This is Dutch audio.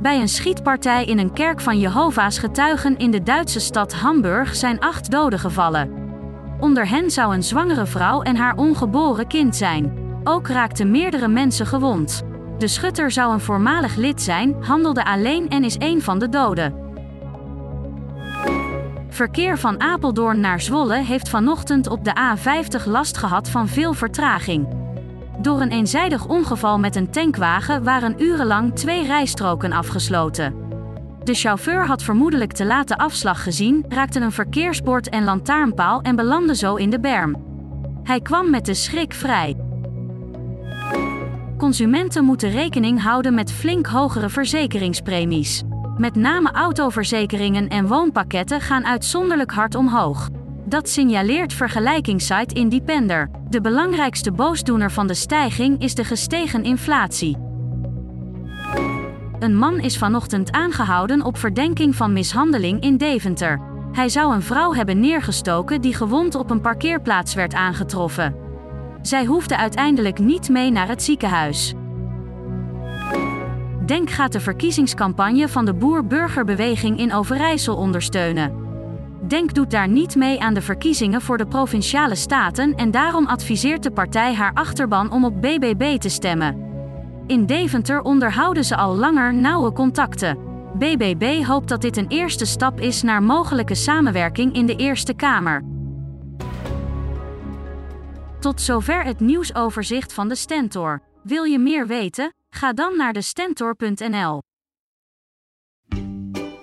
Bij een schietpartij in een kerk van Jehovah's getuigen in de Duitse stad Hamburg zijn acht doden gevallen. Onder hen zou een zwangere vrouw en haar ongeboren kind zijn. Ook raakten meerdere mensen gewond. De schutter zou een voormalig lid zijn, handelde alleen en is een van de doden. Verkeer van Apeldoorn naar Zwolle heeft vanochtend op de A50 last gehad van veel vertraging. Door een eenzijdig ongeval met een tankwagen waren urenlang twee rijstroken afgesloten. De chauffeur had vermoedelijk te late afslag gezien, raakte een verkeersbord en lantaarnpaal en belandde zo in de berm. Hij kwam met de schrik vrij. Consumenten moeten rekening houden met flink hogere verzekeringspremies. Met name autoverzekeringen en woonpakketten gaan uitzonderlijk hard omhoog. Dat signaleert vergelijkingssite Independer. De belangrijkste boosdoener van de stijging is de gestegen inflatie. Een man is vanochtend aangehouden op verdenking van mishandeling in Deventer. Hij zou een vrouw hebben neergestoken die gewond op een parkeerplaats werd aangetroffen. Zij hoefde uiteindelijk niet mee naar het ziekenhuis. Denk gaat de verkiezingscampagne van de Boer-Burgerbeweging in Overijssel ondersteunen. Denk doet daar niet mee aan de verkiezingen voor de provinciale staten en daarom adviseert de partij haar achterban om op BBB te stemmen. In Deventer onderhouden ze al langer nauwe contacten. BBB hoopt dat dit een eerste stap is naar mogelijke samenwerking in de Eerste Kamer. Tot zover het nieuwsoverzicht van de Stentor. Wil je meer weten? Ga dan naar de Stentor.nl.